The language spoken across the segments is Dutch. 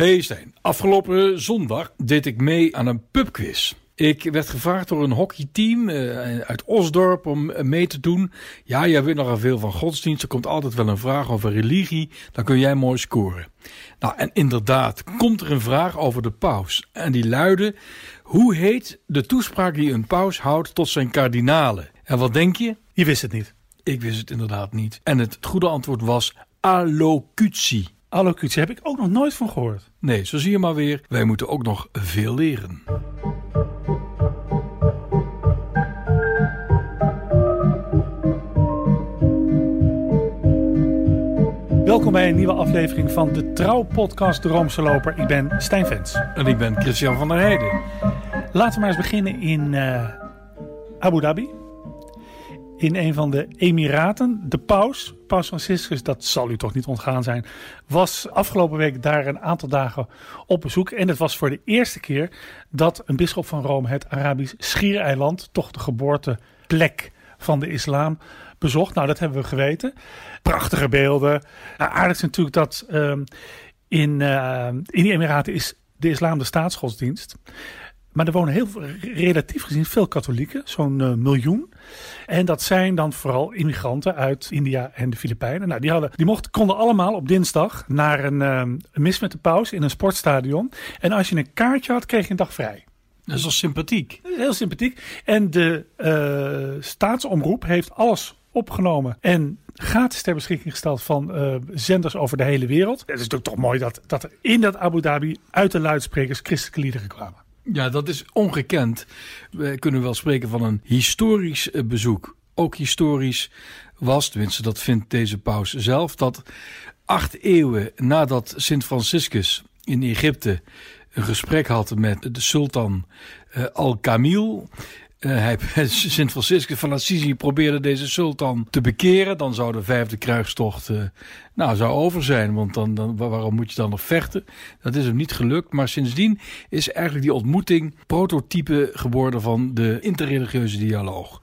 Hey Stijn, afgelopen zondag deed ik mee aan een pubquiz. Ik werd gevraagd door een hockeyteam uh, uit Osdorp om mee te doen. Ja, jij weet nogal veel van godsdienst. Er komt altijd wel een vraag over religie. Dan kun jij mooi scoren. Nou, en inderdaad komt er een vraag over de paus. En die luidde: Hoe heet de toespraak die een paus houdt tot zijn kardinalen? En wat denk je? Je wist het niet. Ik wist het inderdaad niet. En het goede antwoord was allocutie. Allocutie heb ik ook nog nooit van gehoord. Nee, zo zie je maar weer. Wij moeten ook nog veel leren. Welkom bij een nieuwe aflevering van de Trouw-podcast De Roomse Loper. Ik ben Stijn Vens. En ik ben Christian van der Heijden. Laten we maar eens beginnen in uh, Abu Dhabi. In een van de Emiraten. De paus, paus Franciscus, dat zal u toch niet ontgaan zijn, was afgelopen week daar een aantal dagen op bezoek. En het was voor de eerste keer dat een bisschop van Rome het Arabisch Schiereiland, toch de geboorteplek van de islam, bezocht. Nou, dat hebben we geweten. Prachtige beelden. Nou, aardig is natuurlijk dat um, in, uh, in die Emiraten is de islam de staatsgodsdienst. Maar er wonen heel relatief gezien veel katholieken, zo'n uh, miljoen. En dat zijn dan vooral immigranten uit India en de Filipijnen. Nou, die, hadden, die mochten, konden allemaal op dinsdag naar een, een mis met de paus in een sportstadion. En als je een kaartje had, kreeg je een dag vrij. Dat is wel sympathiek. Heel sympathiek. En de uh, staatsomroep heeft alles opgenomen en gratis ter beschikking gesteld van uh, zenders over de hele wereld. Het is natuurlijk toch mooi dat, dat er in dat Abu Dhabi uit de luidsprekers christelijke liederen kwamen. Ja, dat is ongekend. We kunnen wel spreken van een historisch bezoek. Ook historisch was, tenminste dat vindt deze paus zelf, dat acht eeuwen nadat Sint Franciscus in Egypte een gesprek had met de sultan uh, Al-Kamil. Uh, hij, Sint Franciscus van Assisi probeerde deze sultan te bekeren. Dan zou de vijfde kruistocht uh, nou, zou over zijn. Want dan, dan, waarom moet je dan nog vechten? Dat is hem niet gelukt. Maar sindsdien is eigenlijk die ontmoeting prototype geworden van de interreligieuze dialoog.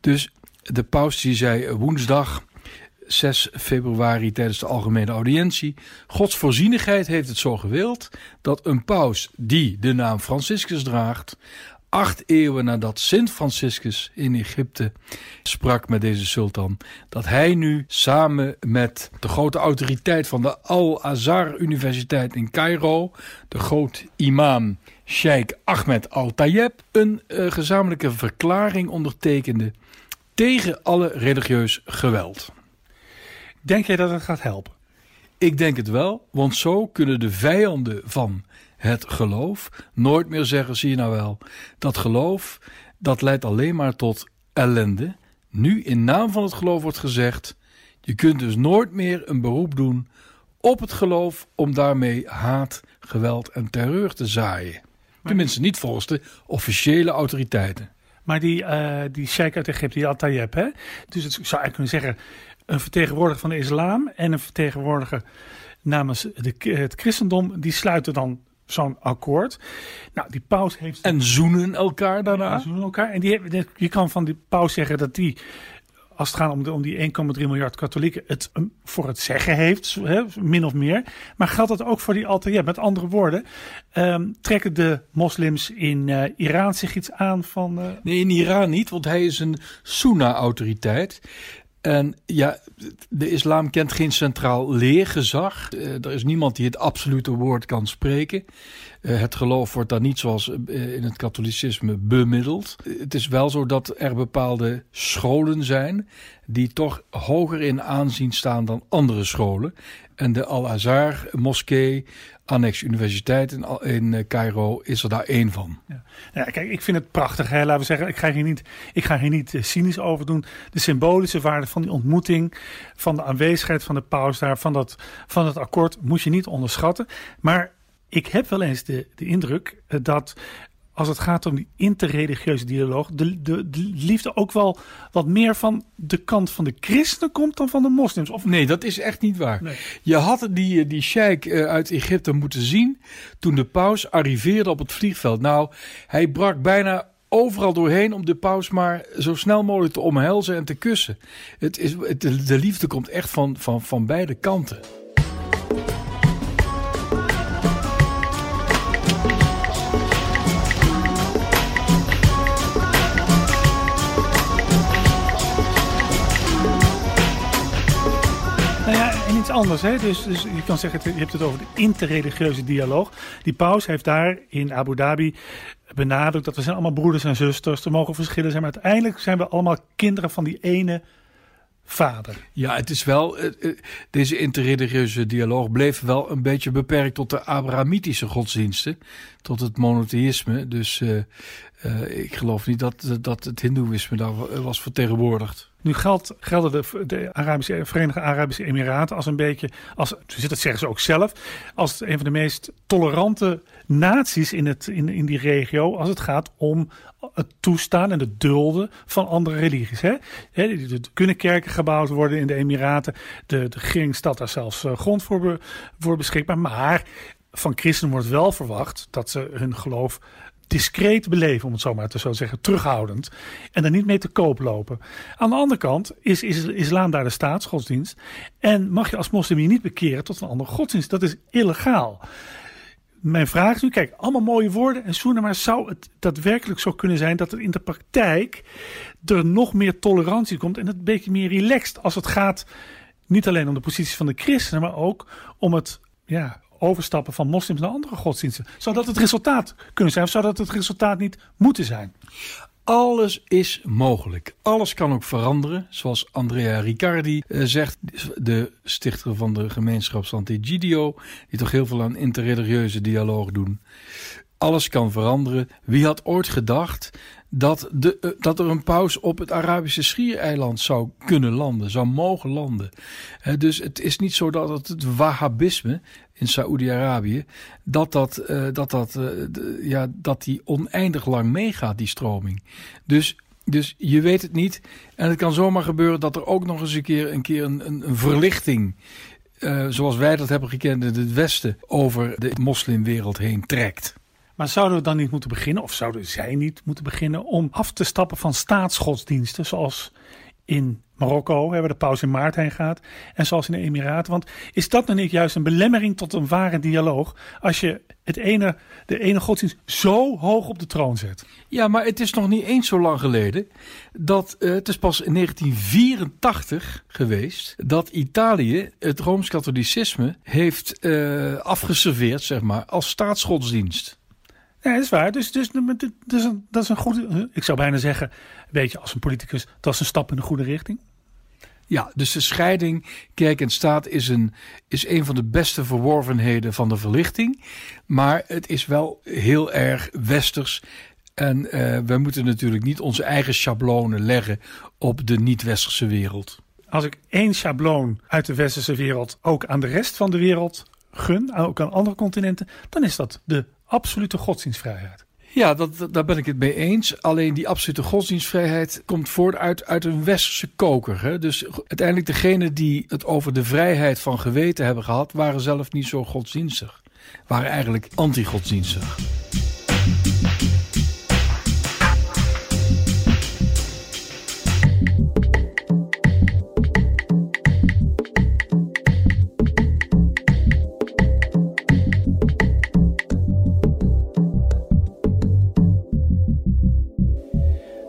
Dus de paus die zei woensdag 6 februari tijdens de algemene audiëntie. Gods voorzienigheid heeft het zo gewild dat een paus die de naam Franciscus draagt, acht eeuwen nadat Sint Franciscus in Egypte sprak met deze sultan, dat hij nu samen met de grote autoriteit van de Al-Azhar Universiteit in Cairo, de groot imam Sheikh Ahmed Al-Tayeb, een uh, gezamenlijke verklaring ondertekende tegen alle religieus geweld. Denk jij dat het gaat helpen? Ik denk het wel, want zo kunnen de vijanden van het geloof nooit meer zeggen, zie je nou wel, dat geloof, dat leidt alleen maar tot ellende. Nu in naam van het geloof wordt gezegd, je kunt dus nooit meer een beroep doen op het geloof om daarmee haat, geweld en terreur te zaaien. Tenminste niet volgens de officiële autoriteiten. Maar die, uh, die sheik uit Egypte, die Al-Tayyip, hè? Dus het zou eigenlijk kunnen zeggen, een vertegenwoordiger van de islam en een vertegenwoordiger namens de, het christendom, die sluiten dan zo'n akkoord. Nou, die paus heeft. En zoenen elkaar daarna. En zoenen elkaar. En die, je kan van die paus zeggen dat die. Als het gaat om, de, om die 1,3 miljard katholieken, het voor het zeggen heeft, min of meer. Maar geldt dat ook voor die Altaïeb? Met andere woorden, um, trekken de moslims in uh, Iran zich iets aan van. Uh... Nee, in Iran niet, want hij is een Sunna-autoriteit. En ja, de islam kent geen centraal leergezag. Uh, er is niemand die het absolute woord kan spreken. Uh, het geloof wordt dan niet zoals uh, in het katholicisme bemiddeld. Het is wel zo dat er bepaalde scholen zijn die toch hoger in aanzien staan dan andere scholen. En de Al-Azhar moskee, Annex Universiteit in, in Cairo, is er daar één van. Ja. ja. kijk, ik vind het prachtig. Hè? Laten we zeggen, ik ga hier niet, ik ga hier niet cynisch over doen. De symbolische waarde van die ontmoeting, van de aanwezigheid van de paus daar, van dat, van het akkoord, moet je niet onderschatten. Maar ik heb wel eens de, de indruk dat als het gaat om die interreligieuze dialoog, de, de, de, liefde ook wel wat meer van de kant van de christenen komt dan van de moslims. Of... Nee, dat is echt niet waar. Nee. Je had die, die sheik uit Egypte moeten zien toen de paus arriveerde op het vliegveld. Nou, hij brak bijna overal doorheen om de paus maar zo snel mogelijk te omhelzen en te kussen. Het is, het, de liefde komt echt van, van, van beide kanten. Anders. Hè? Dus, dus je kan zeggen, je hebt het over de interreligieuze dialoog. Die paus heeft daar in Abu Dhabi benadrukt dat we zijn allemaal broeders en zusters. Er mogen verschillen zijn, maar uiteindelijk zijn we allemaal kinderen van die ene vader. Ja, het is wel. eh, eh, Deze interreligieuze dialoog bleef wel een beetje beperkt tot de Abrahamitische godsdiensten. Tot het monotheïsme. Dus eh, ik geloof niet dat, dat het Hindoeïsme daar wa- was vertegenwoordigd. Nu geldt, gelden de, de Arabische, Verenigde Arabische Emiraten als een beetje, als, dat zeggen ze ook zelf, als een van de meest tolerante naties in, het, in, in die regio als het gaat om het toestaan en het dulden van andere religies. Er kunnen kerken gebouwd worden in de Emiraten. De, de daar zelfs eh, grond voor, voor beschikbaar. Maar van christenen wordt wel verwacht dat ze hun geloof discreet beleven, om het zo maar te zo zeggen, terughoudend. En er niet mee te koop lopen. Aan de andere kant is, is islam daar de staatsgodsdienst. En mag je als moslim je niet bekeren tot een andere godsdienst. Dat is illegaal. Mijn vraag is nu, kijk, allemaal mooie woorden en zoenen, maar zou het daadwerkelijk zo kunnen zijn dat er in de praktijk er nog meer tolerantie komt en het een beetje meer relaxed als het gaat niet alleen om de positie van de christenen, maar ook om het ja, overstappen van moslims naar andere godsdiensten. Zou dat het resultaat kunnen zijn of zou dat het resultaat niet moeten zijn? Alles is mogelijk. Alles kan ook veranderen. Zoals Andrea Riccardi eh, zegt, de stichter van de gemeenschap Sant'Egidio, die toch heel veel aan interreligieuze dialoog doen. Alles kan veranderen. Wie had ooit gedacht dat, de, eh, dat er een paus op het Arabische Schiereiland zou kunnen landen, zou mogen landen? Dus het is niet zo dat het, het Wahhabisme in Saoedi-Arabië, dat, dat, eh, dat, dat, eh, ja, dat die oneindig lang meegaat, die stroming. Dus, dus je weet het niet. En het kan zomaar gebeuren dat er ook nog eens een keer een, keer een, een, een verlichting, eh, zoals wij dat hebben gekend in het Westen, over de moslimwereld heen trekt. Maar zouden we dan niet moeten beginnen, of zouden zij niet moeten beginnen, om af te stappen van staatsgodsdiensten, zoals in Marokko, hè, waar de paus in maart heen gaat, en zoals in de Emiraten? Want is dat dan niet juist een belemmering tot een ware dialoog, als je het ene, de ene godsdienst zo hoog op de troon zet? Ja, maar het is nog niet eens zo lang geleden dat eh, het is pas in 1984 geweest dat Italië het rooms-katholicisme heeft eh, afgeserveerd, zeg maar, als staatsgodsdienst. Ja, dat is waar. Dus, dus dat, is een, dat is een goede, ik zou bijna zeggen, weet je, als een politicus, dat is een stap in de goede richting. Ja, dus de scheiding kerk en staat is een, is een van de beste verworvenheden van de verlichting. Maar het is wel heel erg westers. En eh wij moeten natuurlijk niet onze eigen schablonen leggen op de niet-westerse wereld. Als ik één schabloon uit de westerse wereld ook aan de rest van de wereld gun, ook aan andere continenten, dan is dat de absolute godsdienstvrijheid. Ja, dat, daar ben ik het mee eens. Alleen die absolute godsdienstvrijheid komt voort uit, uit een westerse koker. Hè? Dus uiteindelijk degenen die het over de vrijheid van geweten hebben gehad, waren zelf niet zo godsdienstig. Waren eigenlijk anti-godsdienstig.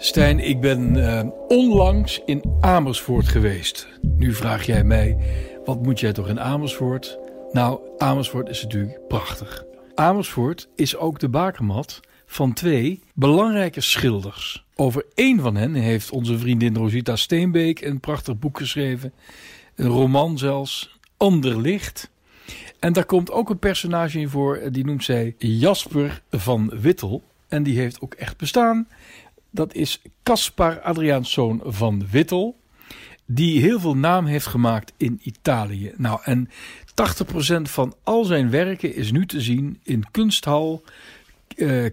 Stijn, ik ben eh, onlangs in Amersfoort geweest. Nu vraag jij mij, wat moet jij toch in Amersfoort? Nou, Amersfoort is natuurlijk prachtig. Amersfoort is ook de bakermat van twee belangrijke schilders. Over één van hen heeft onze vriendin Rosita Steenbeek een prachtig boek geschreven. Een roman zelfs, Ander Licht. En daar komt ook een personage in voor, eh, die noemt zij Jasper van Wittel. En die heeft ook echt bestaan. Dat is Caspar Adriaanszoon van Wittel. Die heel veel naam heeft gemaakt in Italië. Nou, en 80% van al zijn werken is nu te zien in kunsthal eh,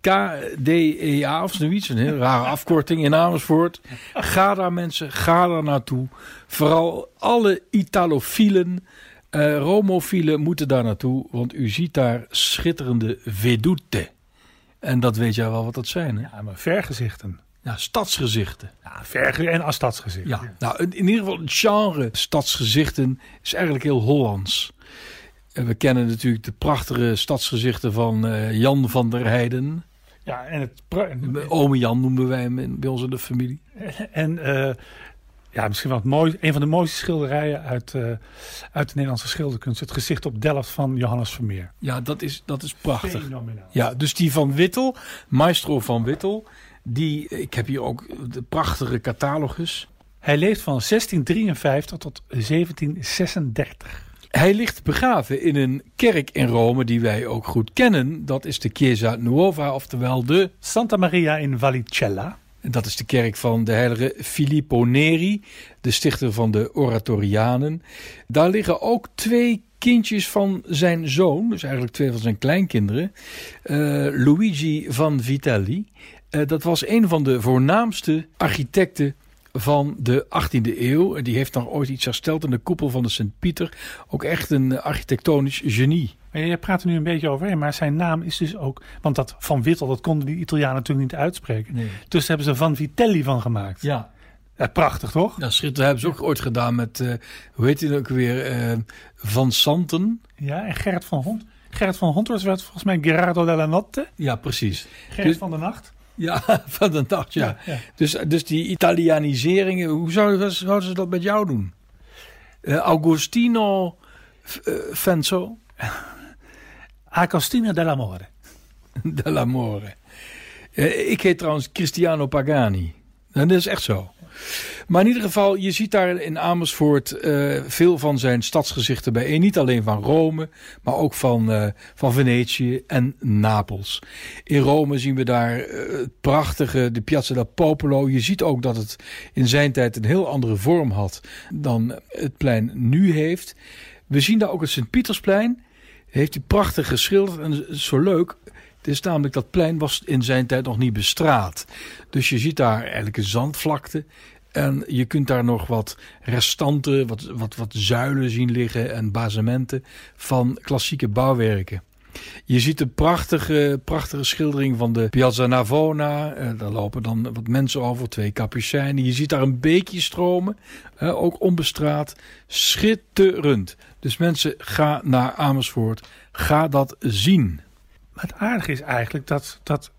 KDEA of zoiets. Een heel rare afkorting in Amersfoort. Ga daar mensen, ga daar naartoe. Vooral alle Italofielen, eh Romofielen moeten daar naartoe. Want u ziet daar schitterende vedute. En dat weet jij wel wat dat zijn, hè? Ja, maar vergezichten. Ja, stadsgezichten. Ja, verge en als stadsgezicht. Ja, nou in, in ieder geval het genre stadsgezichten is eigenlijk heel Hollands. En we kennen natuurlijk de prachtige stadsgezichten van eh, Jan van der Heijden. ja en het. Ome Jan noemen wij hem in- bij ons in de familie. En eh, ja, misschien wel het mooi, een van de mooiste schilderijen uit, uh, uit de Nederlandse schilderkunst. Het gezicht op Delft van Johannes Vermeer. Ja, dat is, dat is prachtig. Fenomenaal. Ja, dus die van Wittel, Maestro van Wittel. Die, ik heb hier ook de prachtige catalogus. Hij leeft van 1653 tot 1736. Hij ligt begraven in een kerk in Rome die wij ook goed kennen. Dat is de Chiesa Nuova, oftewel de Santa Maria in Vallicella. Dat is de kerk van de heilige Filippo Neri, de stichter van de Oratorianen. Daar liggen ook twee kindjes van zijn zoon, dus eigenlijk twee van zijn kleinkinderen, uh, Luigi van Vitelli. Uh, dat was een van de voornaamste architecten van de 18e eeuw. Die heeft nog ooit iets hersteld in de koepel van de Sint-Pieter. Ook echt een architectonisch genie. Je praat er nu een beetje over, maar zijn naam is dus ook... Want dat Van Wittel, dat konden die Italianen natuurlijk niet uitspreken. Nee. Dus hebben ze Van Vitelli van gemaakt. Ja. ja prachtig, toch? Ja, schitterend. hebben ze ook ooit gedaan met, uh, hoe heet hij ook weer, uh, Van Santen. Ja, en Gerrit van Hond. Gerrit van Hond was volgens mij Gerardo della Notte. Ja, precies. Gerrit dus, van de Nacht. Ja, van de nacht, ja. ja, ja. Dus, dus die Italianiseringen, hoe zouden, zouden ze dat met jou doen? Uh, Augustino uh, Fenzo? Agostino dell'Amore. dell'Amore. Uh, ik heet trouwens Cristiano Pagani. Dat is echt zo. Maar in ieder geval, je ziet daar in Amersfoort uh, veel van zijn stadsgezichten bijeen. Niet alleen van Rome, maar ook van, uh, van Venetië en Napels. In Rome zien we daar het prachtige, de Piazza del Popolo. Je ziet ook dat het in zijn tijd een heel andere vorm had dan het plein nu heeft. We zien daar ook het Sint-Pietersplein. Heeft hij prachtig geschilderd en zo leuk. Het is namelijk dat plein was in zijn tijd nog niet bestraat. Dus je ziet daar eigenlijk een zandvlakte. En je kunt daar nog wat restanten, wat, wat, wat zuilen zien liggen en basementen van klassieke bouwwerken. Je ziet een prachtige, prachtige schildering van de Piazza Navona. Eh, daar lopen dan wat mensen over, twee capucijnen. Je ziet daar een beekje stromen, ook onbestraat. Schitterend. Dus mensen, ga naar Amersfoort. Ga dat zien. Maar het aardige is eigenlijk dat, dat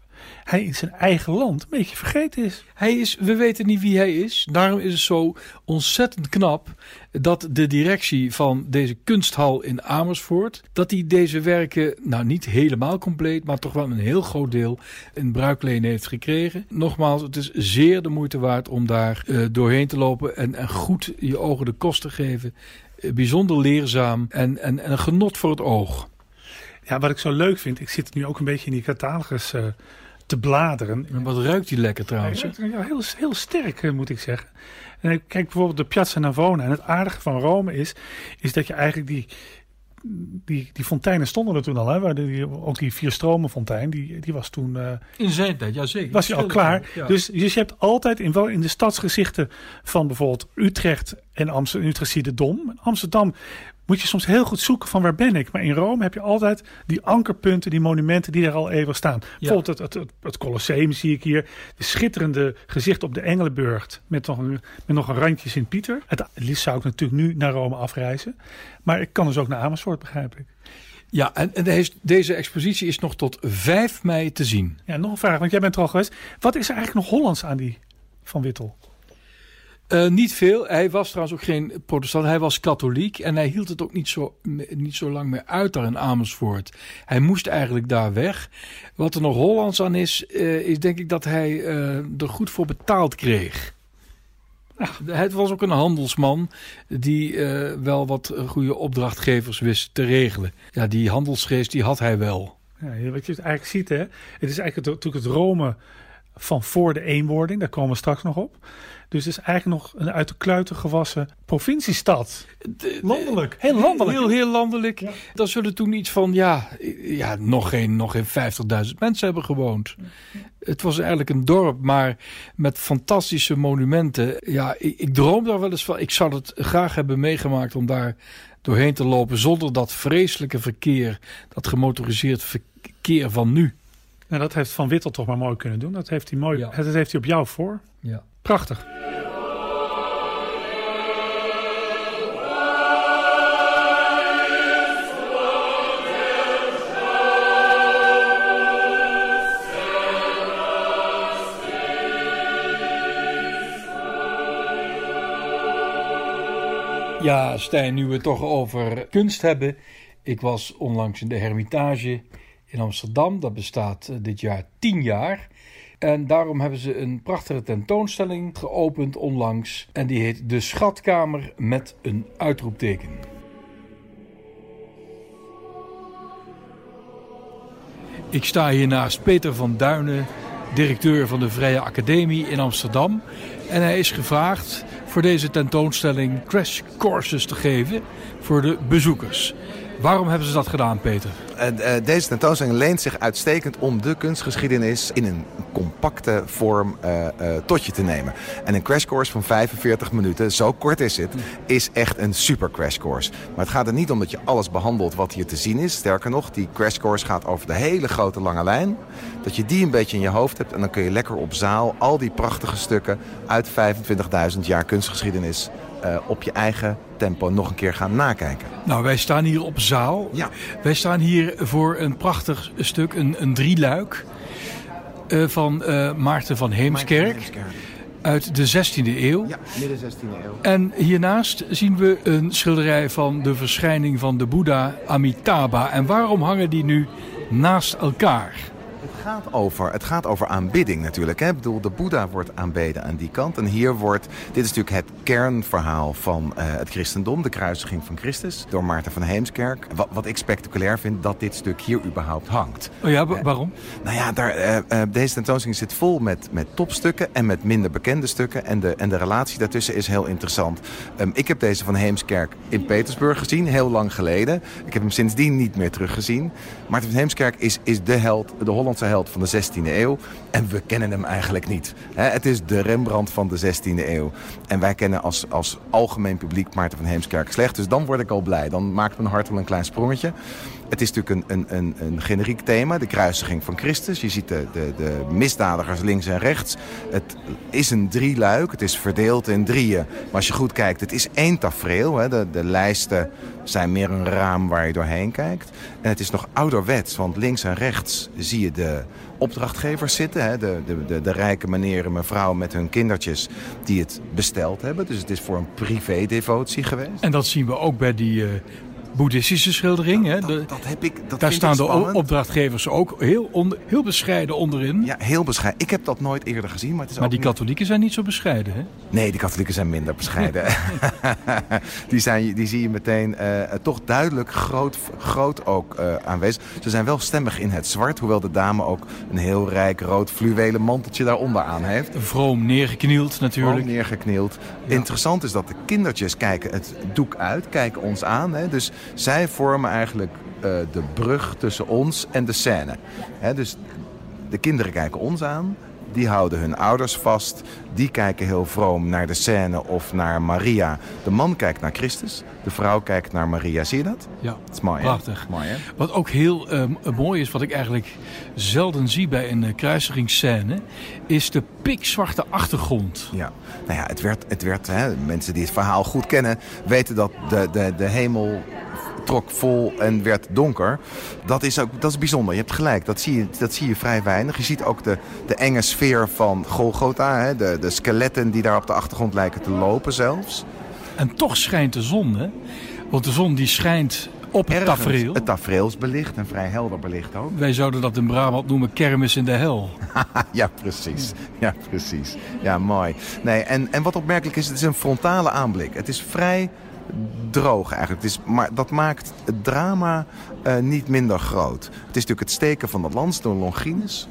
hij in zijn eigen land een beetje vergeten is. Hij is, we weten niet wie hij is. Daarom is het zo ontzettend knap dat de directie van deze kunsthal in Amersfoort, dat hij deze werken, nou niet helemaal compleet, maar toch wel een heel groot deel in bruikleen heeft gekregen. Nogmaals, het is zeer de moeite waard om daar uh, doorheen te lopen en, en goed je ogen de kost te geven. Uh, bijzonder leerzaam en, en, en een genot voor het oog. Ja, wat ik zo leuk vind, ik zit nu ook een beetje in die catalogus uh, te bladeren. En wat ruikt die lekker trouwens? Ja, heel, heel sterk moet ik zeggen. En ik kijk bijvoorbeeld de Piazza Navona. En het aardige van Rome is, is dat je eigenlijk die, die, die fonteinen stonden er toen al. Hè? Waar die, ook die vier stromen fontein, die, die was toen... Uh, in zijn tijd, ja zeker. Was hij al klaar. Ja. Dus, dus je hebt altijd in, in de stadsgezichten van bijvoorbeeld Utrecht en Amsterdam. Utrecht zie je de Dom. Amsterdam moet je soms heel goed zoeken van waar ben ik. Maar in Rome heb je altijd die ankerpunten, die monumenten die er al eeuwig staan. Ja. Bijvoorbeeld het, het, het, Colosseum zie ik hier. De schitterende gezicht op de Engelenburg met nog een, met nog een randje Sint-Pieter. Het, het liefst zou ik natuurlijk nu naar Rome afreizen. Maar ik kan dus ook naar Amersfoort, begrijp ik. Ja, en, en deze expositie is nog tot 5 mei te zien. Ja, nog een vraag, want jij bent er al geweest. Wat is er eigenlijk nog Hollands aan die Van Wittel? Uh, niet veel. Hij was trouwens ook geen protestant. Hij was katholiek en hij hield het ook niet zo, niet zo lang meer uit daar in Amersfoort. Hij moest eigenlijk daar weg. Wat er nog Hollands aan is, uh, is denk ik dat hij uh, er goed voor betaald kreeg. Ja, het was ook een handelsman die wel wat goede opdrachtgevers wist te regelen. Ja, die handelsgeest die had hij wel. Ja, wat je eigenlijk ziet, hè? het is eigenlijk natuurlijk het Rome van voor de eenwording. Daar komen we straks nog op. Dus het is eigenlijk nog een uit de kluiten gewassen provinciestad. Landelijk. Heel landelijk. Heel, heel landelijk. Ja. Dan zullen toen iets van, ja, ja nog geen, nog geen 50.000 mensen hebben gewoond. Het was eigenlijk een dorp, maar met fantastische monumenten. Ja, ik, ik droom daar wel eens van. Ik zou het graag hebben meegemaakt om daar doorheen te lopen zonder dat vreselijke verkeer, dat gemotoriseerd verkeer van nu. En dat heeft Van Wittel toch maar mooi kunnen doen. Dat heeft hij, mooi, ja. dat heeft hij op jou voor. Ja. Prachtig. Ja, Stijn, nu we het toch over kunst hebben. Ik was onlangs in de Hermitage in Amsterdam. Dat bestaat eh, dit jaar tien jaar. En daarom hebben ze een prachtige tentoonstelling geopend onlangs. En die heet De Schatkamer met een uitroepteken. Ik sta hier naast Peter van Duinen, directeur van de Vrije Academie in Amsterdam. En hij is gevraagd voor deze tentoonstelling crash courses te geven voor de bezoekers. Waarom hebben ze dat gedaan, Peter? Uh, deze tentoonstelling leent zich uitstekend om de kunstgeschiedenis in een compacte vorm uh, tot je te nemen. En een crashcourse van 45 minuten, zo kort is het, is echt een super crashcourse. Maar het gaat er niet om dat je alles behandelt wat hier te zien is. Sterker nog, die crashcourse gaat over de hele grote lange lijn. Dat je die een beetje in je hoofd hebt en dan kun je lekker op zaal al die prachtige stukken uit 25.000 jaar kunstgeschiedenis uh, op je eigen tempo nog een keer gaan nakijken. Nou, wij staan hier op zaal. Ja. Wij staan hier voor een prachtig stuk, een, een drieluik uh, van uh, Maarten van Heemskerk. Maarten van Heemskerk. Uit de 16e eeuw. Ja, midden 16e eeuw. En hiernaast zien we een schilderij van de verschijning van de Boeddha Amitabha. En waarom hangen die nu naast elkaar? Gaat over, het gaat over aanbidding natuurlijk. Hè? Ik bedoel, de Boeddha wordt aanbeden aan die kant. En hier wordt, dit is natuurlijk het kernverhaal van uh, het christendom. De kruisiging van Christus door Maarten van Heemskerk. Wat, wat ik spectaculair vind, dat dit stuk hier überhaupt hangt. Oh ja, waarom? Uh, nou ja, daar, uh, deze tentoonstelling zit vol met, met topstukken en met minder bekende stukken. En de, en de relatie daartussen is heel interessant. Um, ik heb deze van Heemskerk in Petersburg gezien, heel lang geleden. Ik heb hem sindsdien niet meer teruggezien. Maarten van Heemskerk is, is de held, de Hollandse held van de 16e eeuw. En we kennen hem eigenlijk niet. Het is de Rembrandt van de 16e eeuw. En wij kennen als, als algemeen publiek Maarten van Heemskerk slecht. Dus dan word ik al blij. Dan maakt mijn hart wel een klein sprongetje. Het is natuurlijk een, een, een, generiek thema, de kruisiging van Christus. Je ziet de, de, de misdadigers links en rechts. Het is een drieluik, het is verdeeld in drieën. Maar als je goed kijkt, het is één tafereel. Hè. De, de lijsten zijn meer een raam waar je doorheen kijkt. En het is nog ouderwets, want links en rechts zie je de opdrachtgevers zitten. Hè? De, de, de, rijke meneer en mevrouw met hun kindertjes die het besteld hebben. Dus het is voor een privé-devotie geweest. En dat zien we ook bij die uh, boeddhistische schildering. Dat, hè? Dat, dat, heb ik, dat Daar staan de opdrachtgevers ook heel, onder, heel bescheiden onderin. Ja, heel bescheiden. Ik heb dat nooit eerder gezien. Maar, het is maar ook die niet... katholieken zijn niet zo bescheiden, hè? Nee, die katholieken zijn minder bescheiden. die, zijn, die zie je meteen uh, toch duidelijk groot, groot ook uh, aanwezig. Ze zijn wel stemmig in het zwart. Hoewel de dame ook een heel rijk rood fluwelen manteltje daaronder aan heeft. Vroom neergeknield natuurlijk. Vroom neergeknield. Ja. Interessant is dat de kindertjes kijken het doek uit. Kijken ons aan. Hè? Dus zij vormen eigenlijk uh, de brug tussen ons en de scène. He, dus de kinderen kijken ons aan, die houden hun ouders vast, die kijken heel vroom naar de scène of naar Maria. De man kijkt naar Christus, de vrouw kijkt naar Maria. Zie je dat? Ja, dat is mooi, prachtig. Hè? Mooi, hè? Wat ook heel uh, mooi is, wat ik eigenlijk zelden zie bij een uh, kruisigingsscène, is de pikzwarte achtergrond. Ja, nou ja, het werd, het werd hè, mensen die het verhaal goed kennen, weten dat de, de, de hemel trok vol en werd donker. Dat is ook dat is bijzonder. Je hebt gelijk, dat zie je, dat zie je vrij weinig. Je ziet ook de, de enge sfeer van Golgotha. Hè? De, de skeletten die daar op de achtergrond lijken te lopen zelfs. En toch schijnt de zon, hè? Want de zon die schijnt op het tafereel. Het tafereel is belicht en vrij helder belicht ook. Wij zouden dat in Brabant noemen kermis in de hel. ja, precies. Ja, precies. Ja, mooi. Nee, en, en wat opmerkelijk is, het is een frontale aanblik. Het is vrij droog eigenlijk. Het is, maar dat maakt het drama uh, niet minder groot. Het is natuurlijk het steken van de lans door Longinus.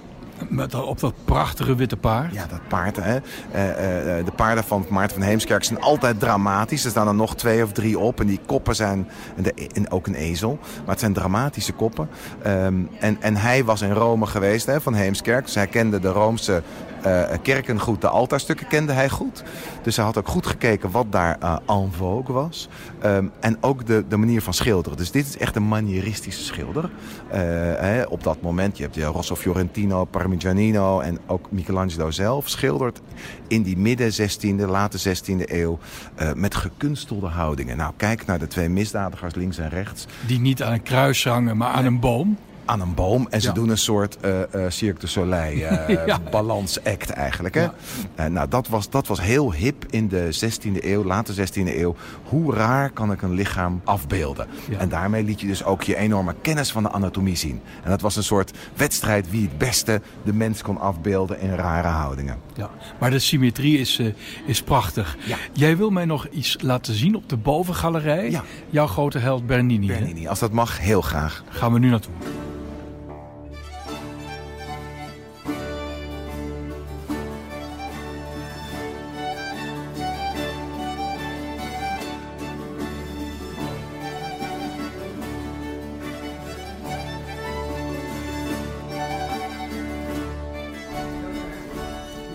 Met, op dat prachtige witte paard. Ja, dat paard. Hè. Uh, uh, de paarden van Maarten van Heemskerk zijn altijd dramatisch. Er staan er nog twee of drie op. En die koppen zijn... En, de, en ook een ezel. Maar het zijn dramatische koppen. Um, en, en hij was in Rome geweest, hè, van Heemskerk. Dus hij kende de Roomse uh, kerken goed. De altaarstukken kende hij goed. Dus hij had ook goed gekeken wat daar uh, en vogue was. Um, en ook de, de manier van schilderen. Dus dit is echt een manieristische schilder. Uh, hè, op dat moment, je hebt je Rosso Fiorentino, Parmigianino en ook Michelangelo zelf schildert in die midden 16e, late 16e eeuw uh, met gekunstelde houdingen. Nou, kijk naar de twee misdadigers links en rechts. Die niet aan een kruis hangen, maar aan een boom. Aan een boom. En ze Ja. doen een soort eh eh Cirque du Soleil eh Ja. balansact eigenlijk. Hè? Ja. Nou, dat was, dat was heel hip in de 16e eeuw, late 16e eeuw. Hoe raar kan ik een lichaam afbeelden? En daarmee liet je dus ook je enorme kennis van de anatomie zien. En dat was een soort wedstrijd wie het beste de mens kon afbeelden in rare houdingen. Ja, maar de symmetrie is, is prachtig. Jij wil mij nog iets laten zien op de bovengalerij. Ja. Jouw grote held Bernini. hè? Bernini, als dat mag, heel graag. Gaan we nu naartoe.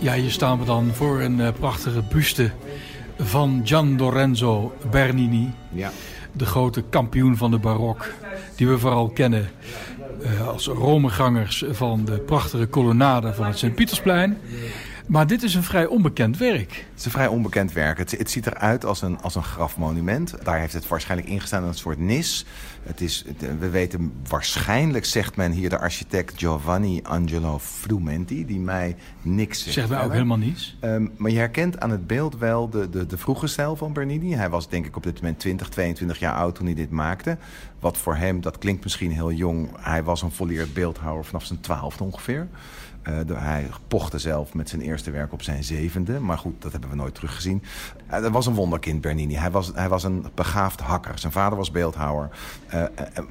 Ja, hier staan we dan voor een eh, prachtige buste van Gian Lorenzo Bernini Ja. de grote kampioen van de barok, die we vooral kennen eh, als Romegangers van de prachtige kolonnade van het Sint-Pietersplein. Maar dit is een vrij onbekend werk. Het is een vrij onbekend werk. Het, het ziet eruit als een, als een grafmonument. Daar heeft het waarschijnlijk ingestaan in een soort nis. Het is, we weten waarschijnlijk, zegt men hier, de architect Giovanni Angelo Frumenti, die mij niks zegt. Zegt mij ook helemaal niets. Ehm, maar je herkent aan het beeld wel de, de, de vroege stijl van Bernini. Hij was denk ik op dit moment 20, 22 jaar oud toen hij dit maakte. Wat voor hem, dat klinkt misschien heel jong. Hij was een volleerd beeldhouwer vanaf zijn twaalfde ongeveer. Eh, hij pochte zelf met zijn eerste werk op zijn zevende. Maar goed, dat hebben we nooit teruggezien. Uh, dat was een wonderkind, Bernini. Hij was, hij was een begaafd hakker. Zijn vader was beeldhouwer. Eh, eh, eh,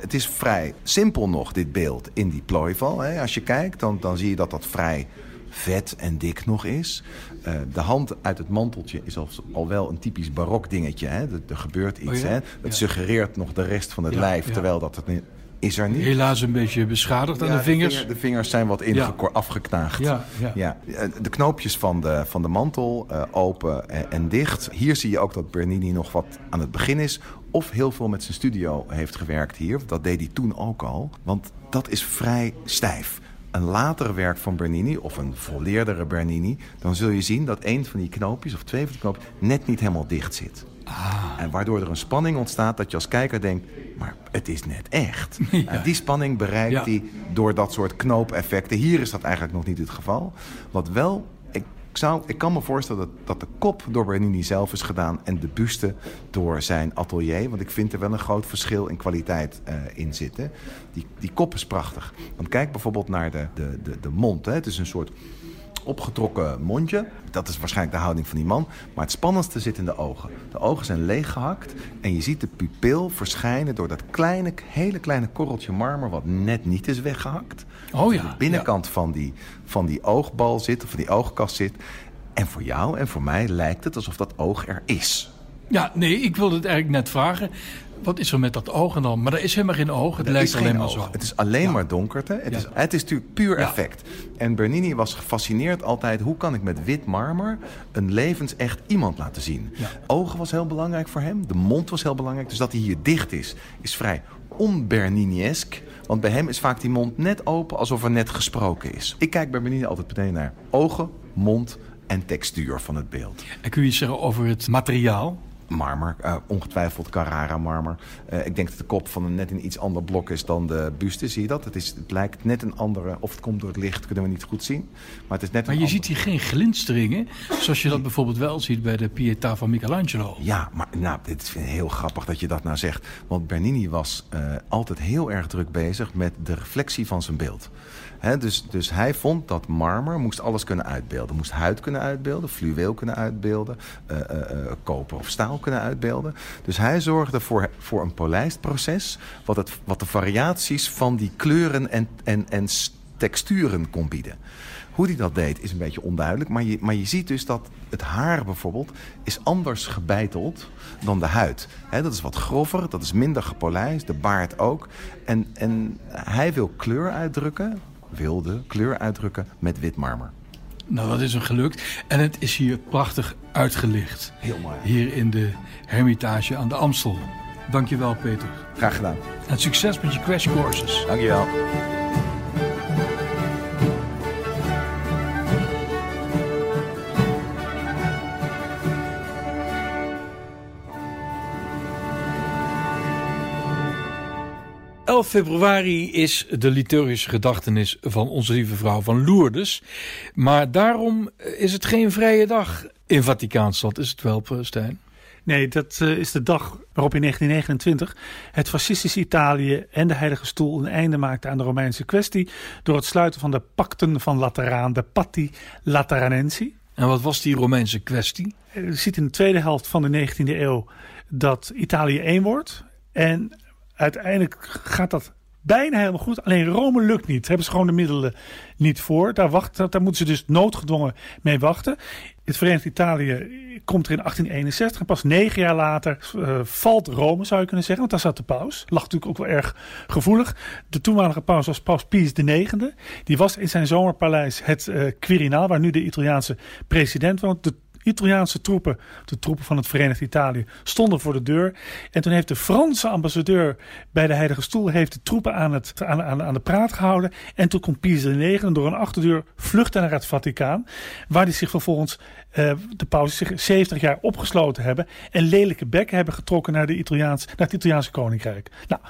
het is vrij simpel nog, dit beeld, in die plooival. Hè. Als je kijkt, dan, dan zie je dat dat vrij vet en dik nog is. Eh, de hand uit het manteltje is al, al wel een typisch barok dingetje. Hè? Er, er gebeurt iets. Oh ja? hè? Het Ja. suggereert nog de rest van het Ja, lijf, terwijl dat het niet- is er niet. Helaas een beetje beschadigd aan Ja, de vingers. vinger- de vingers zijn wat ingeko- afgeknaagd. Ja, ja. Ja, eh, de knoopjes van de, van de mantel eh, open en, en dicht. Hier zie je ook dat Bernini nog wat aan het begin is. Of heel veel met zijn studio heeft gewerkt hier. Dat deed hij toen ook al. Want dat is vrij stijf. Een later werk van Bernini, of een volleerdere Bernini... dan zul je zien dat een van die knoopjes, of twee van die knoopjes... net niet helemaal dicht zit. En waardoor er een spanning ontstaat dat je als kijker denkt... maar het is net echt. En die spanning bereikt Ja. hij door dat soort knoopeffecten. Hier is dat eigenlijk nog niet het geval. Wat wel, ik, zou, ik kan me voorstellen dat, dat de kop door Bernini zelf is gedaan... en de buste door zijn atelier. Want ik vind er wel een groot verschil in kwaliteit eh, in zitten. Die, die kop is prachtig. Want kijk bijvoorbeeld naar de, de, de, de mond. Hè. Het is een soort opgetrokken mondje. Dat is waarschijnlijk de houding van die man. Maar het spannendste zit in de ogen. De ogen zijn leeggehakt en je ziet de pupil verschijnen door dat kleine, hele kleine korreltje marmer wat net niet is weggehakt. Oh ja, de binnenkant van, die, van die oogbal zit, of van die oogkast zit. En voor jou en voor mij lijkt het alsof dat oog er is. Ja, nee, ik wilde het eigenlijk net vragen. Wat is er met dat oog dan? Maar er is helemaal geen oog. Het Er lijkt alleen maar oog. zo. Het is alleen Ja. maar donkerte. Het, Ja. is, het is natuurlijk puur Ja. effect. En Bernini was gefascineerd altijd... hoe kan ik met wit marmer een levensecht iemand laten zien? Ogen was heel belangrijk voor hem. De mond was heel belangrijk. Dus dat hij hier dicht is, is vrij on-Bernini-esk. Want bij hem is vaak die mond net open... alsof er net gesproken is. Ik kijk bij Bernini altijd meteen naar ogen, mond en textuur van het beeld. En kun je iets zeggen over het materiaal? Marmer, eh, ongetwijfeld Carrara-marmer. Eh, ik denk dat de kop van een net een iets ander blok is dan de buste. Zie je dat? Het, is, het lijkt net een andere, of het komt door het licht, kunnen we niet goed zien. Maar het is net Maar je ziet hier geen glinsteringen. Zoals je dat bijvoorbeeld wel ziet bij de Pietà van Michelangelo. Ja, maar nou, dit is heel grappig dat je dat nou zegt. Want Bernini was eh, altijd heel erg druk bezig met de reflectie van zijn beeld. Dus, dus hij vond dat marmer moest alles kunnen uitbeelden. Moest huid kunnen uitbeelden, fluweel kunnen uitbeelden, eh, eh, eh, koper of staal kunnen uitbeelden. Dus hij zorgde voor, voor een polijstproces... Wat, het, wat de variaties van die kleuren en, en, en texturen kon bieden. Hoe hij dat deed is een beetje onduidelijk. Maar je, maar je ziet dus dat het haar bijvoorbeeld is anders gebeiteld dan de huid. Dat is wat grover, dat is minder gepolijst, de baard ook. En, en hij wil kleur uitdrukken, wilde kleur uitdrukken met wit marmer. Nou, dat is hem gelukt. En het is hier prachtig uitgelicht. Heel mooi. Hier in de Hermitage aan de Amstel. Dankjewel, Peter. Graag gedaan. En succes met je crash courses. Dankjewel. Februari is de liturgische gedachtenis van onze lieve vrouw van Lourdes. Maar daarom is het geen vrije dag in Vaticaanstad, is het wel, Stijn? Nee, dat uh, is de dag waarop in 1929 het fascistische Italië en de Heilige Stoel een einde maakte aan de Romeinse kwestie door het sluiten van de pacten van Lateraan, de Patti Lateranensi. En wat was die Romeinse kwestie? Je ziet in de tweede helft van de 19e eeuw dat Italië één wordt. En uiteindelijk gaat dat bijna helemaal goed. Alleen Rome lukt niet. Daar hebben ze gewoon de middelen niet voor. Daar, wacht, daar moeten ze dus noodgedwongen mee wachten. Het Verenigd Italië komt er in 1861 en pas negen jaar later uh, valt Rome, zou je kunnen zeggen. Want daar zat de paus. Lag natuurlijk ook wel erg gevoelig. De toenmalige paus was paus Pius IX. Die was in zijn zomerpaleis het uh, Quirinaal, waar nu de Italiaanse president woont. De Italiaanse troepen, de troepen van het Verenigd Italië, stonden voor de deur. En toen heeft de Franse ambassadeur bij de Heilige Stoel heeft de troepen aan, het, aan, aan, aan de praat gehouden. En toen komt Pius IX door een achterdeur vluchten naar het Vaticaan. Waar hij zich vervolgens uh, de paus zich 70 jaar opgesloten hebben en lelijke bekken hebben getrokken naar, de Italiaans, naar het Italiaanse koninkrijk. Nou,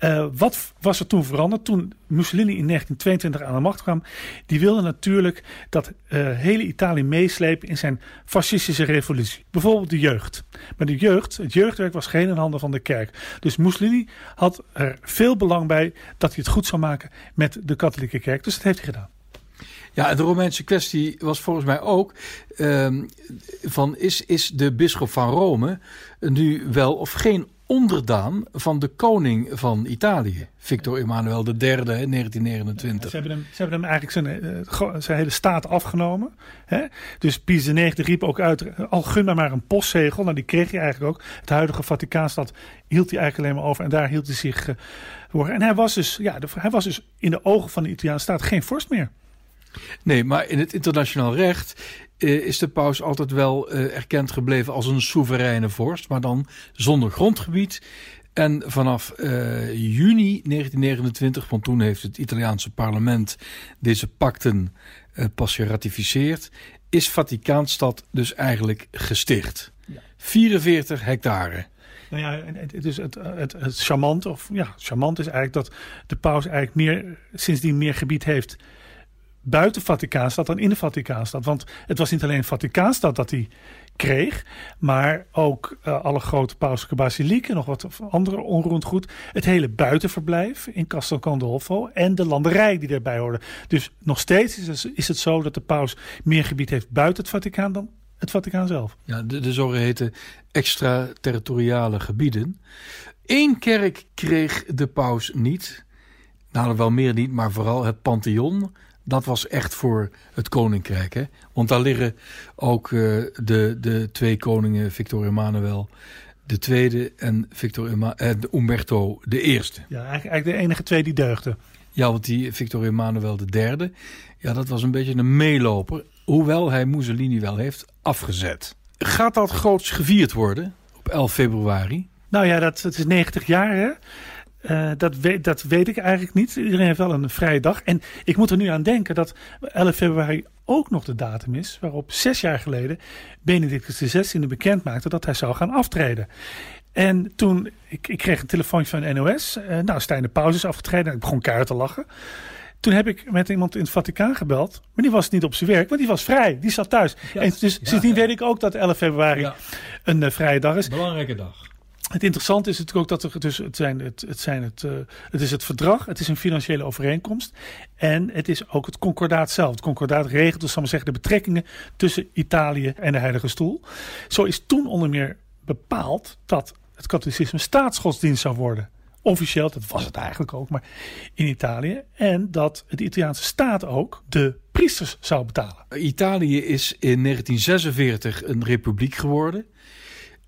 uh, wat was er toen veranderd? Toen Mussolini in 1922 aan de macht kwam, die wilde natuurlijk dat uh, hele Italië meeslepen in zijn fascistische revolutie. Bijvoorbeeld de jeugd. Maar de jeugd, het jeugdwerk was geen in handen van de kerk. Dus Mussolini had er veel belang bij dat hij het goed zou maken met de katholieke kerk. Dus dat heeft hij gedaan. Ja, de Romeinse kwestie was volgens mij ook um, van is, is de bisschop van Rome nu wel of geen onderdaan van de koning van Italië, Victor Emmanuel III in 1929. Ze hebben hem, ze hebben hem eigenlijk zijn, uh, zijn hele staat afgenomen. Hè? Dus Pius IX riep ook uit, al gun mij maar een postzegel. Nou, die kreeg hij eigenlijk ook. Het huidige Vaticaanstad hield hij eigenlijk alleen maar over. En daar hield hij zich voor. En hij was, dus, ja, hij was dus in de ogen van de Italiaanse staat geen vorst meer. Nee, maar in het internationaal recht uh, is de paus altijd wel uh, erkend gebleven als een soevereine vorst, maar dan zonder grondgebied. En vanaf uh, juni 1929, want toen heeft het Italiaanse parlement deze pakten pas geratificeerd, is Vaticaanstad dus eigenlijk gesticht. Ja. 44 hectare. Nou ja, het, is het, het, het charmant, of ja, charmant is eigenlijk dat de paus eigenlijk meer, sindsdien meer gebied heeft buiten Vaticaanstad dan in de Vaticaanstad. Want het was niet alleen Vaticaanstad dat hij kreeg, maar ook uh, alle grote pauselijke basilieken, nog wat andere onroerend goed. Het hele buitenverblijf in Castel Gandolfo en de landerij die daarbij hoorde. Dus nog steeds is het, is het zo dat de paus meer gebied heeft buiten het Vaticaan dan het Vaticaan zelf. Ja, de, de zogeheten extraterritoriale gebieden. Eén kerk kreeg de paus niet. Nou, wel meer niet, maar vooral het Pantheon dat was echt voor het koninkrijk. Hè? Want daar liggen ook uh, de, de twee koningen, Victor Emmanuel de tweede en Victor Emma eh, Umberto de eerste. Ja, eigenlijk de enige twee die deugden. Ja, want die Victor Emmanuel de derde, ja, dat was een beetje een meeloper. Hoewel hij Mussolini wel heeft afgezet. Gaat dat groots gevierd worden op 11 februari? Nou ja, dat, dat is 90 jaar hè. Uh, dat, weet, dat weet ik eigenlijk niet. Iedereen heeft wel een vrije dag. En ik moet er nu aan denken dat 11 februari ook nog de datum is waarop zes jaar geleden Benedictus XVI bekend maakte dat hij zou gaan aftreden. En toen, ik, ik kreeg een telefoontje van NOS. Uh, eh, nou, Stijn de Pauze is afgetreden. En ik begon keihard te lachen. Toen heb ik met iemand in het Vaticaan gebeld. Maar die was niet op zijn werk, want die was vrij. Die zat thuis. Ja, en dus ja, sindsdien ja. weet ik ook dat 11 februari een uh, vrije dag is. Belangrijke dag. Het interessante is natuurlijk ook dat er dus het, zijn het, het, zijn het, uh, het is het verdrag, het is een financiële overeenkomst en het is ook het concordaat zelf. Het concordaat regelt dus, zal zeggen, de betrekkingen tussen Italië en de Heilige Stoel. Zo is toen onder meer bepaald dat het katholicisme staatsgodsdienst zou worden. Officieel, dat was het eigenlijk ook, maar in Italië. En dat de Italiaanse staat ook de priesters zou betalen. Italië is in 1946 een republiek geworden.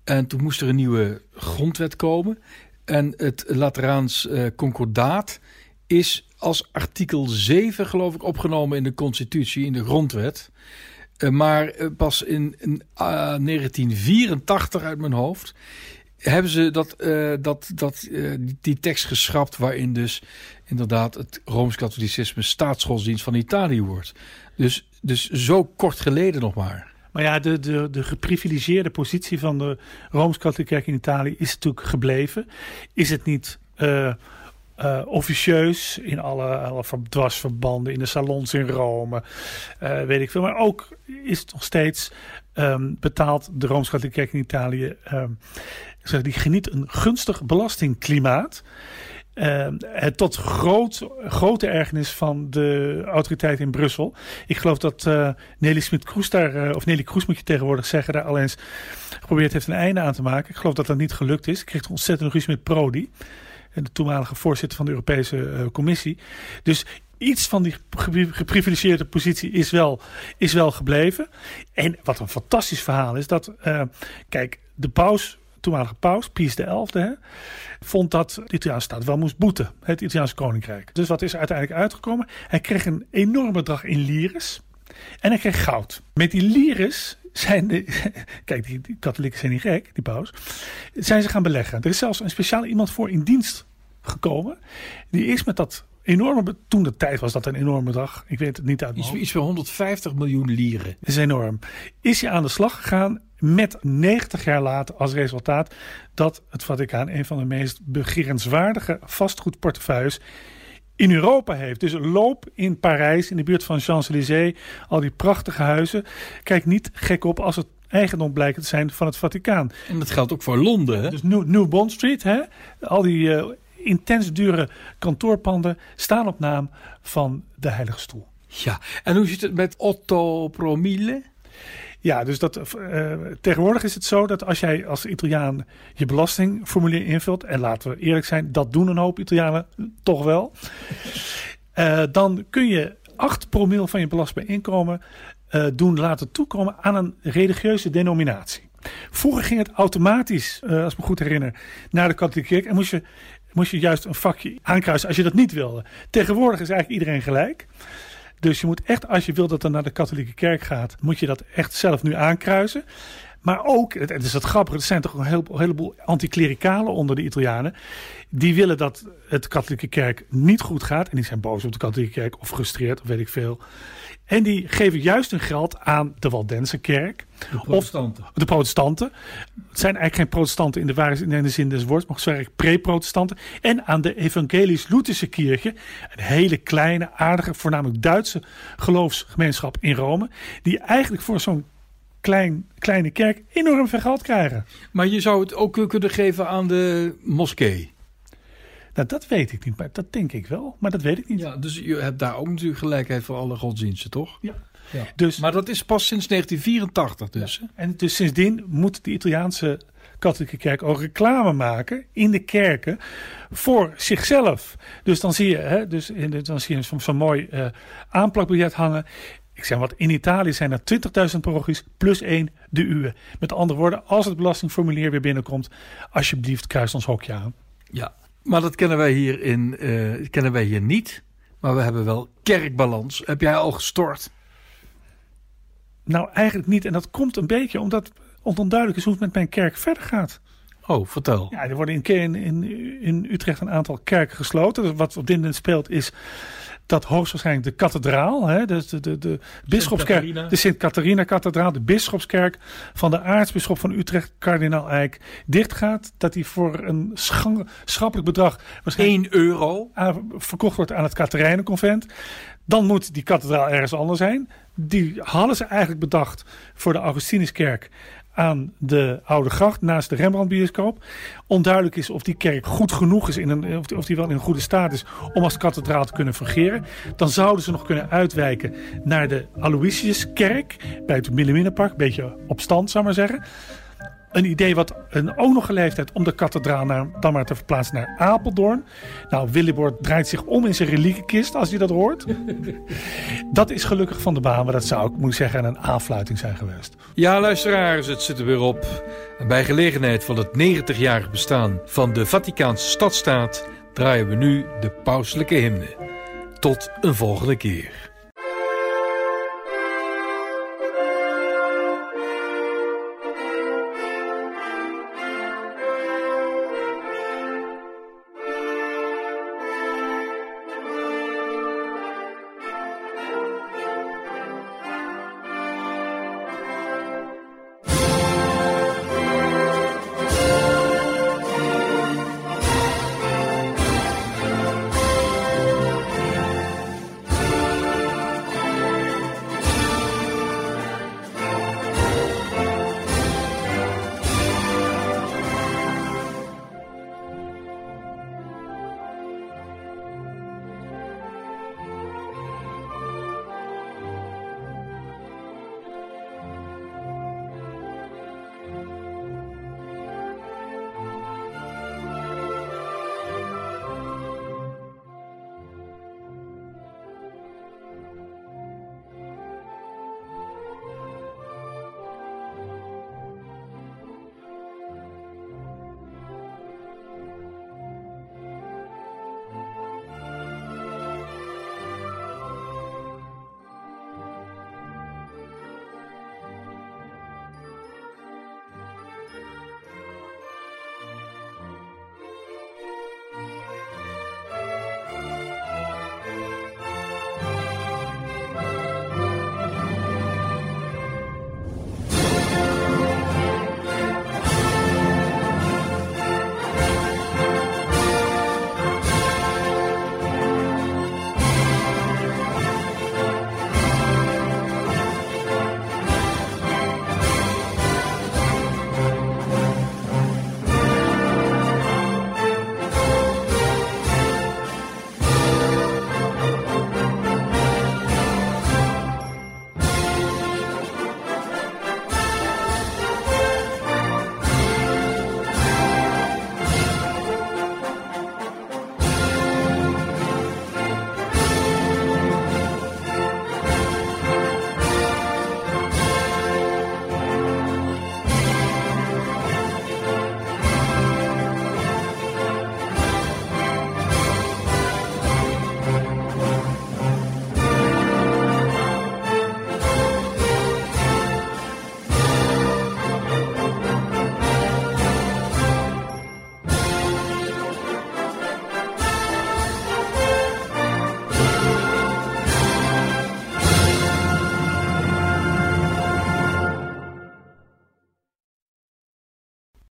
En toen moest er een nieuwe grondwet komen. En het Lateraans uh, Concordaat is als artikel 7, geloof ik, opgenomen in de constitutie, in de grondwet. Uh, maar uh, pas in, in 1984 uit mijn hoofd hebben ze dat, dat, dat, die, die, tekst geschrapt waarin dus inderdaad het Rooms-Katholicisme staatsgodsdienst van Italië wordt. Dus, dus zo kort geleden nog maar. Maar ja, de, de, de geprivilegeerde positie van de Rooms-Katholieke Kerk in Italië is natuurlijk gebleven. Is het niet uh, uh, officieus in alle, dwarsverbanden, in de salons in Rome, uh, weet ik veel. Maar ook is het nog steeds um, betaald de Rooms-Katholieke Kerk in Italië. Um, die geniet een gunstig belastingklimaat. Uh, het tot groot, grote ergernis van de autoriteit in Brussel. Ik geloof dat uh, Nelly Smit-Kroes daar, uh, of Nelly Kroes moet je tegenwoordig zeggen, daar al eens geprobeerd heeft een einde aan te maken. Ik geloof dat dat niet gelukt is. Ik kreeg ontzettend ruzie met Prodi, de toenmalige voorzitter van de Europese Commissie. Dus iets van die geprivilegeerde positie is wel, is wel gebleven. En wat een fantastisch verhaal is, dat, kijk, de paus toenmalige paus, Pius XI, vond dat de Italiaanse staat wel moest boeten. Het Italiaanse koninkrijk. Dus wat is er uiteindelijk uitgekomen? Hij kreeg een enorm bedrag in liris. En hij kreeg goud. Met die liris zijn de. Kijk, die, die, katholieken zijn niet gek, die paus. Zijn ze gaan beleggen. Er is zelfs een speciaal iemand voor in dienst gekomen. Die is met dat enorme. Toen de tijd was dat een enorme bedrag. Ik weet het niet uit. Iets, iets van 150 miljoen lieren. Dat is enorm. Is hij aan de slag gegaan met 90 jaar later als resultaat dat het Vaticaan een van de meest begerenswaardige vastgoedportefeuilles in Europa heeft. Dus loop in Parijs, in de buurt van Champs-Élysées, al die prachtige huizen. Kijk niet gek op als het eigendom blijkt te zijn van het Vaticaan. En dat geldt ook voor Londen. Hè? Dus New, New Bond Street, hè? al die uh, intens dure kantoorpanden staan op naam van de Heilige Stoel. Ja, en hoe zit het met Otto Promille? Ja, dus dat, uh, tegenwoordig is het zo dat als jij als Italiaan je belastingformulier invult, en laten we eerlijk zijn, dat doen een hoop Italianen toch wel, uh, dan kun je 8 promil van je belastbaar inkomen uh, doen laten toekomen aan een religieuze denominatie. Vroeger ging het automatisch, als ik me goed herinner, naar de katholieke kerk en moest je, moest je juist een vakje aankruisen als je dat niet wilde. Tegenwoordig is eigenlijk iedereen gelijk. Dus je moet echt, als je wilt dat er naar de katholieke kerk gaat, moet je dat echt zelf nu aankruisen. Maar ook, het is het grappige, er zijn toch een, heel, heleboel anticlericalen onder de Italianen. Die willen dat het katholieke kerk niet goed gaat. En die zijn boos op de katholieke kerk of gefrustreerd of weet ik veel. En die geven juist hun geld aan de Waldense kerk. De protestanten. Of de protestanten. Het zijn eigenlijk geen protestanten in de ware in de zin des woords, maar zeg pre-protestanten. En aan de Evangelisch-Lutherse Kirche. Een hele kleine, aardige, voornamelijk Duitse geloofsgemeenschap in Rome. Die eigenlijk voor zo'n klein, kleine kerk enorm veel geld krijgen. Maar je zou het ook kunnen geven aan de moskee. Nou, dat weet ik niet, maar dat denk ik wel. Maar dat weet ik niet. Ja, dus je hebt daar ook natuurlijk gelijkheid voor alle godsdiensten, toch? Ja. ja. Dus, maar dat is pas sinds 1984 dus. Ja. En dus sindsdien moet de Italiaanse katholieke kerk ook reclame maken in de kerken voor zichzelf. Dus dan zie je, hè, dus in de, dan zie je zo'n zo mooi uh, aanplakbiljet hangen. Ik zeg wat, in Italië zijn er 20.000 parochies plus één de uwe. Met andere woorden, als het belastingformulier weer binnenkomt, alsjeblieft kruis ons hokje aan. Ja, maar dat kennen wij hier, in, uh, kennen wij hier niet. Maar we hebben wel kerkbalans. Heb jij al gestort? Nou, eigenlijk niet. En dat komt een beetje omdat het onduidelijk is hoe het met mijn kerk verder gaat. Oh, vertel. Ja, er worden in, in, in Utrecht een aantal kerken gesloten. Dus wat op dit moment speelt is dat hoogstwaarschijnlijk de kathedraal, hè, dus de, de, de bischopskerk, de Sint-Catharina-kathedraal, de bischopskerk van de aartsbisschop van Utrecht, kardinaal Eijk, dichtgaat. Dat die voor een schappelijk bedrag, 1 euro, verkocht wordt aan het Catharijnenconvent. Dan moet die kathedraal ergens anders zijn. Die hadden ze eigenlijk bedacht voor de Augustinuskerk aan de Oude Gracht naast de Rembrandtbioscoop. Onduidelijk is of die kerk goed genoeg is, in een, of, die, wel in een goede staat is om als kathedraal te kunnen fungeren. Dan zouden ze nog kunnen uitwijken naar de Aloysiuskerk bij het Milliminenpark. Een beetje op stand, zou maar zeggen een idee wat een, ook nog geleefd heeft om de kathedraal naar, dan maar te verplaatsen naar Apeldoorn. Nou, Willibord draait zich om in zijn reliekenkist als hij dat hoort. dat is gelukkig van de baan, maar dat zou ik moeten zeggen een aanfluiting zijn geweest. Ja, luisteraars, het zit er weer op. Bij gelegenheid van het 90-jarig bestaan van de Vaticaanse stadstaat draaien we nu de pauselijke hymne. Tot een volgende keer.